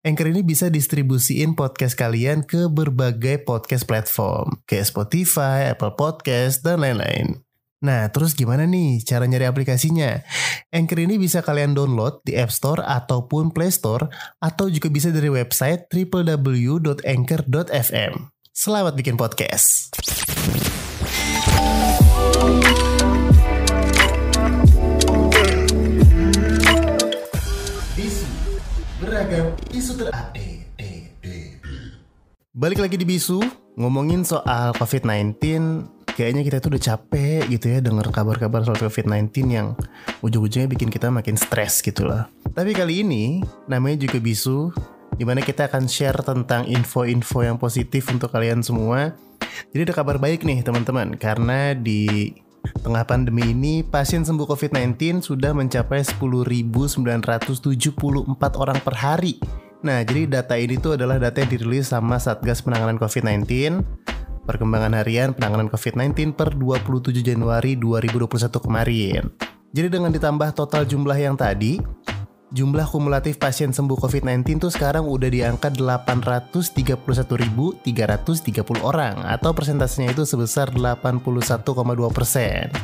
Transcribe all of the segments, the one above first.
Anchor ini bisa distribusiin podcast kalian ke berbagai podcast platform, kayak Spotify, Apple Podcast, dan lain-lain. Nah, terus gimana nih cara nyari aplikasinya? Anchor ini bisa kalian download di App Store ataupun Play Store, atau juga bisa dari website www.anchor.fm. Selamat bikin podcast. Beragam isu terupdate. Balik lagi di Bisu, ngomongin soal COVID-19, kayaknya kita tuh udah capek gitu ya denger kabar-kabar soal COVID-19 yang ujung-ujungnya bikin kita makin stres gitu lah. Tapi kali ini, namanya juga Bisu, di mana kita akan share tentang info-info yang positif untuk kalian semua. Jadi ada kabar baik nih teman-teman, karena di tengah pandemi ini pasien sembuh COVID-19 sudah mencapai 10.974 orang per hari. Nah, jadi data ini tuh adalah data yang dirilis sama Satgas Penanganan COVID-19 Perkembangan harian penanganan COVID-19 per 27 Januari 2021 kemarin. Jadi dengan ditambah total jumlah yang tadi, jumlah kumulatif pasien sembuh COVID-19 tuh sekarang udah di angka 831.330 orang atau persentasenya itu sebesar 81,2 persen.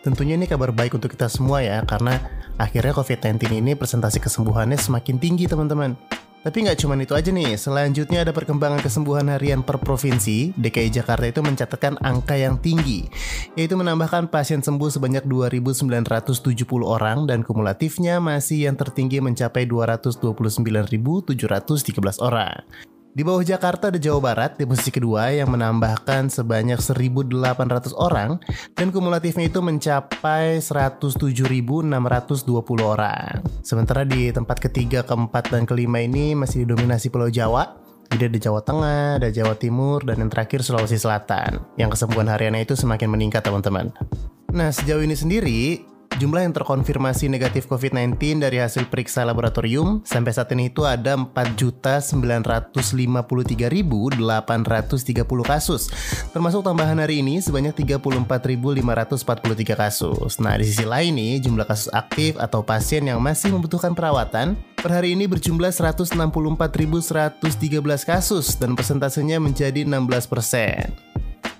Tentunya ini kabar baik untuk kita semua ya karena akhirnya COVID-19 ini presentasi kesembuhannya semakin tinggi teman-teman. Tapi nggak cuma itu aja nih, selanjutnya ada perkembangan kesembuhan harian per provinsi. DKI Jakarta itu mencatatkan angka yang tinggi, yaitu menambahkan pasien sembuh sebanyak 2.970 orang dan kumulatifnya masih yang tertinggi mencapai 229.713 orang. Di bawah Jakarta ada Jawa Barat di posisi kedua yang menambahkan sebanyak 1.800 orang dan kumulatifnya itu mencapai 107.620 orang. Sementara di tempat ketiga, keempat, dan kelima ini masih didominasi Pulau Jawa. Jadi ada Jawa Tengah, ada Jawa Timur, dan yang terakhir Sulawesi Selatan. Yang kesembuhan hariannya itu semakin meningkat teman-teman. Nah sejauh ini sendiri, Jumlah yang terkonfirmasi negatif COVID-19 dari hasil periksa laboratorium sampai saat ini itu ada 4.953.830 kasus. Termasuk tambahan hari ini sebanyak 34.543 kasus. Nah, di sisi lain nih, jumlah kasus aktif atau pasien yang masih membutuhkan perawatan per hari ini berjumlah 164.113 kasus dan persentasenya menjadi 16 persen.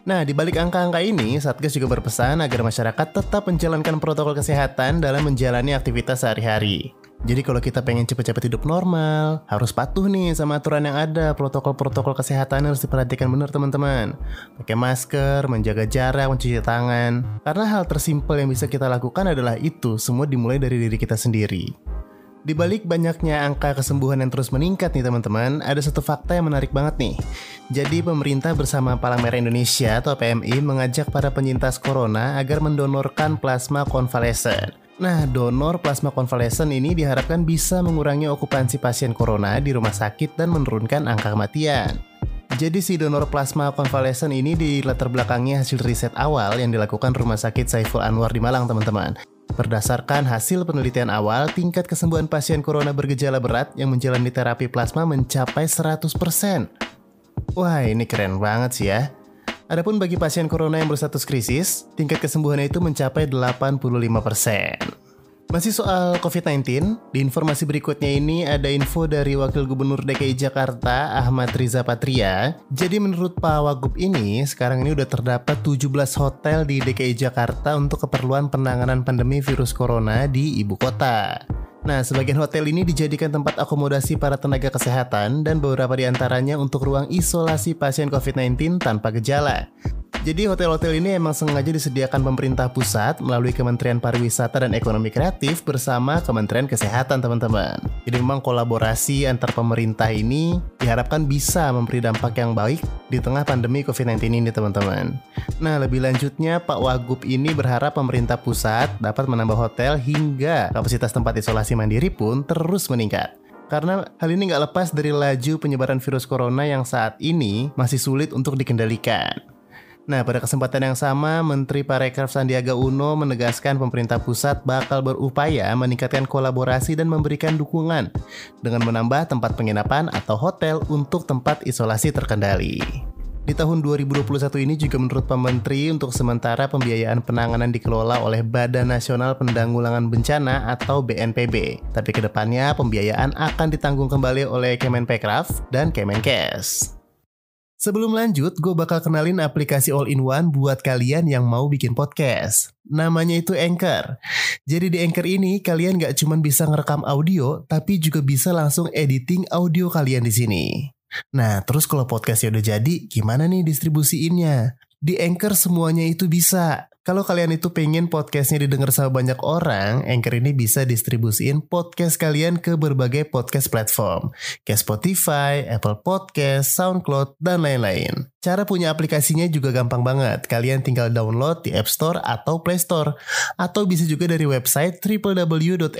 Nah, di balik angka-angka ini, Satgas juga berpesan agar masyarakat tetap menjalankan protokol kesehatan dalam menjalani aktivitas sehari-hari. Jadi kalau kita pengen cepet-cepet hidup normal, harus patuh nih sama aturan yang ada. Protokol-protokol kesehatan harus diperhatikan benar teman-teman. Pakai masker, menjaga jarak, mencuci tangan. Karena hal tersimpel yang bisa kita lakukan adalah itu, semua dimulai dari diri kita sendiri. Di balik banyaknya angka kesembuhan yang terus meningkat nih teman-teman, ada satu fakta yang menarik banget nih. Jadi pemerintah bersama Palang Merah Indonesia atau PMI mengajak para penyintas corona agar mendonorkan plasma konvalesen. Nah, donor plasma konvalesen ini diharapkan bisa mengurangi okupansi pasien corona di rumah sakit dan menurunkan angka kematian. Jadi si donor plasma konvalesen ini di latar belakangnya hasil riset awal yang dilakukan Rumah Sakit Saiful Anwar di Malang, teman-teman. Berdasarkan hasil penelitian awal, tingkat kesembuhan pasien corona bergejala berat yang menjalani terapi plasma mencapai 100%. Wah, ini keren banget sih ya. Adapun bagi pasien corona yang berstatus krisis, tingkat kesembuhannya itu mencapai 85%. Masih soal COVID-19, di informasi berikutnya ini ada info dari Wakil Gubernur DKI Jakarta, Ahmad Riza Patria. Jadi menurut Pak Wagub ini, sekarang ini udah terdapat 17 hotel di DKI Jakarta untuk keperluan penanganan pandemi virus corona di ibu kota. Nah, sebagian hotel ini dijadikan tempat akomodasi para tenaga kesehatan dan beberapa di antaranya untuk ruang isolasi pasien COVID-19 tanpa gejala. Jadi hotel-hotel ini emang sengaja disediakan pemerintah pusat melalui Kementerian Pariwisata dan Ekonomi Kreatif bersama Kementerian Kesehatan teman-teman. Jadi memang kolaborasi antar pemerintah ini diharapkan bisa memberi dampak yang baik di tengah pandemi COVID-19 ini teman-teman. Nah lebih lanjutnya Pak Wagub ini berharap pemerintah pusat dapat menambah hotel hingga kapasitas tempat isolasi mandiri pun terus meningkat. Karena hal ini nggak lepas dari laju penyebaran virus corona yang saat ini masih sulit untuk dikendalikan. Nah, pada kesempatan yang sama, Menteri Parekraf Sandiaga Uno menegaskan pemerintah pusat bakal berupaya meningkatkan kolaborasi dan memberikan dukungan dengan menambah tempat penginapan atau hotel untuk tempat isolasi terkendali. Di tahun 2021 ini juga menurut Menteri untuk sementara pembiayaan penanganan dikelola oleh Badan Nasional Penanggulangan Bencana atau BNPB. Tapi ke depannya pembiayaan akan ditanggung kembali oleh Kemenpekraf dan Kemenkes. Sebelum lanjut, gue bakal kenalin aplikasi all-in-one buat kalian yang mau bikin podcast. Namanya itu Anchor. Jadi di Anchor ini, kalian gak cuma bisa ngerekam audio, tapi juga bisa langsung editing audio kalian di sini. Nah, terus kalau podcastnya udah jadi, gimana nih distribusiinnya? Di Anchor semuanya itu bisa. Kalau kalian itu pengen podcastnya didengar sama banyak orang, Anchor ini bisa distribusiin podcast kalian ke berbagai podcast platform. Kayak Spotify, Apple Podcast, Soundcloud, dan lain-lain. Cara punya aplikasinya juga gampang banget. Kalian tinggal download di App Store atau Play Store. Atau bisa juga dari website www.anchor.fm.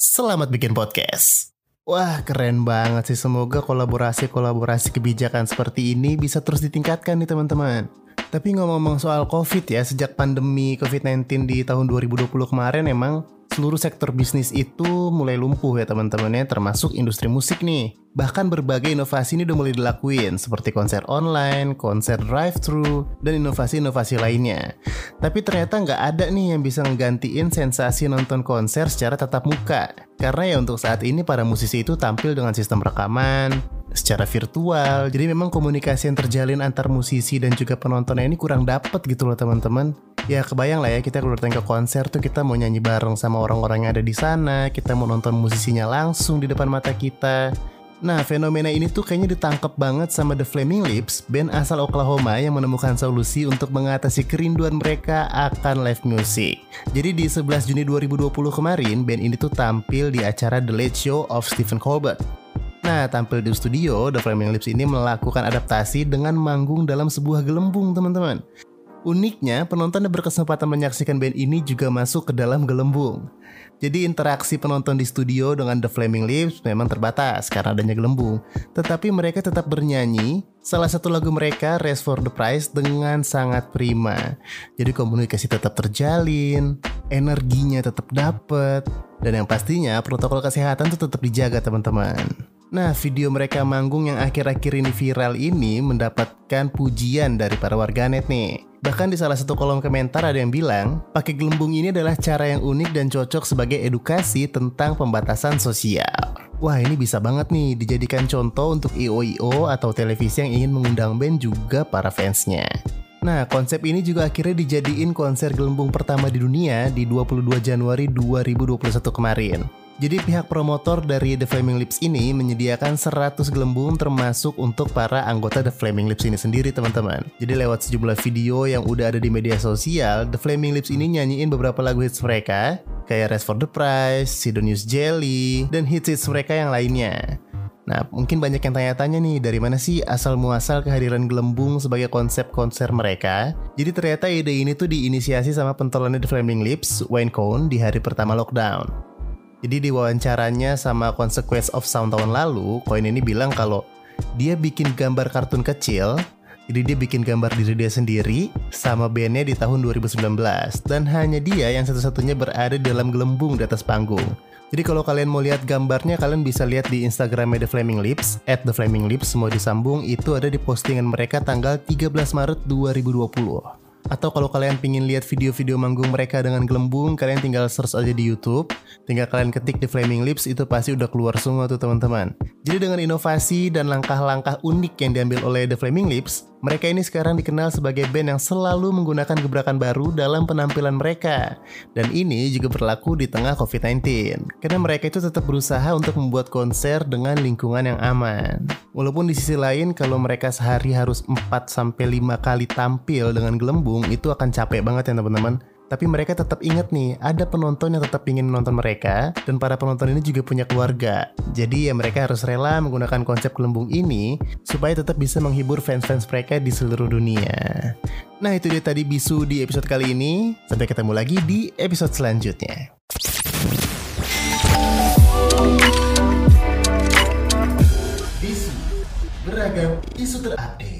Selamat bikin podcast. Wah keren banget sih semoga kolaborasi-kolaborasi kebijakan seperti ini bisa terus ditingkatkan nih teman-teman. Tapi ngomong-ngomong soal COVID ya, sejak pandemi COVID-19 di tahun 2020 kemarin emang seluruh sektor bisnis itu mulai lumpuh ya teman-teman ya, termasuk industri musik nih. Bahkan berbagai inovasi ini udah mulai dilakuin, seperti konser online, konser drive-thru, dan inovasi-inovasi lainnya. Tapi ternyata nggak ada nih yang bisa ngegantiin sensasi nonton konser secara tatap muka. Karena ya untuk saat ini para musisi itu tampil dengan sistem rekaman, secara virtual. Jadi memang komunikasi yang terjalin antar musisi dan juga penontonnya ini kurang dapet gitu loh teman-teman. Ya kebayang lah ya kita kalau datang ke konser tuh kita mau nyanyi bareng sama orang-orang yang ada di sana, kita mau nonton musisinya langsung di depan mata kita. Nah, fenomena ini tuh kayaknya ditangkap banget sama The Flaming Lips, band asal Oklahoma yang menemukan solusi untuk mengatasi kerinduan mereka akan live music. Jadi di 11 Juni 2020 kemarin, band ini tuh tampil di acara The Late Show of Stephen Colbert. Nah, tampil di studio, The Flaming Lips ini melakukan adaptasi dengan manggung dalam sebuah gelembung, teman-teman. Uniknya, penonton yang berkesempatan menyaksikan band ini juga masuk ke dalam gelembung. Jadi interaksi penonton di studio dengan The Flaming Lips memang terbatas karena adanya gelembung. Tetapi mereka tetap bernyanyi salah satu lagu mereka, Race for the Prize, dengan sangat prima. Jadi komunikasi tetap terjalin, energinya tetap dapet, dan yang pastinya protokol kesehatan itu tetap dijaga teman-teman. Nah, video mereka manggung yang akhir-akhir ini viral ini mendapatkan pujian dari para warganet nih. Bahkan di salah satu kolom komentar ada yang bilang, pakai gelembung ini adalah cara yang unik dan cocok sebagai edukasi tentang pembatasan sosial. Wah ini bisa banget nih dijadikan contoh untuk IO-IO atau televisi yang ingin mengundang band juga para fansnya. Nah, konsep ini juga akhirnya dijadiin konser gelembung pertama di dunia di 22 Januari 2021 kemarin. Jadi pihak promotor dari The Flaming Lips ini menyediakan 100 gelembung termasuk untuk para anggota The Flaming Lips ini sendiri teman-teman. Jadi lewat sejumlah video yang udah ada di media sosial, The Flaming Lips ini nyanyiin beberapa lagu hits mereka, kayak Rest for the Prize, Sidonius Jelly, dan hits-hits mereka yang lainnya. Nah, mungkin banyak yang tanya-tanya nih, dari mana sih asal muasal kehadiran gelembung sebagai konsep konser mereka? Jadi ternyata ide ini tuh diinisiasi sama pentolannya The Flaming Lips, Wayne Cohn, di hari pertama lockdown. Jadi di wawancaranya sama Consequence of Sound tahun lalu, Koin ini bilang kalau dia bikin gambar kartun kecil, jadi dia bikin gambar diri dia sendiri sama bandnya di tahun 2019 dan hanya dia yang satu-satunya berada dalam gelembung di atas panggung. Jadi kalau kalian mau lihat gambarnya, kalian bisa lihat di Instagramnya The Flaming Lips, at The Flaming Lips, semua disambung, itu ada di postingan mereka tanggal 13 Maret 2020. Atau kalau kalian pingin lihat video-video manggung mereka dengan gelembung, kalian tinggal search aja di YouTube. Tinggal kalian ketik di Flaming Lips, itu pasti udah keluar semua tuh teman-teman. Jadi dengan inovasi dan langkah-langkah unik yang diambil oleh The Flaming Lips, mereka ini sekarang dikenal sebagai band yang selalu menggunakan gebrakan baru dalam penampilan mereka. Dan ini juga berlaku di tengah COVID-19. Karena mereka itu tetap berusaha untuk membuat konser dengan lingkungan yang aman. Walaupun di sisi lain kalau mereka sehari harus 4 sampai 5 kali tampil dengan gelembung itu akan capek banget ya teman-teman. Tapi mereka tetap ingat nih, ada penonton yang tetap ingin menonton mereka, dan para penonton ini juga punya keluarga. Jadi ya mereka harus rela menggunakan konsep gelembung ini, supaya tetap bisa menghibur fans-fans mereka di seluruh dunia. Nah itu dia tadi bisu di episode kali ini, sampai ketemu lagi di episode selanjutnya. Bisu, beragam isu terupdate.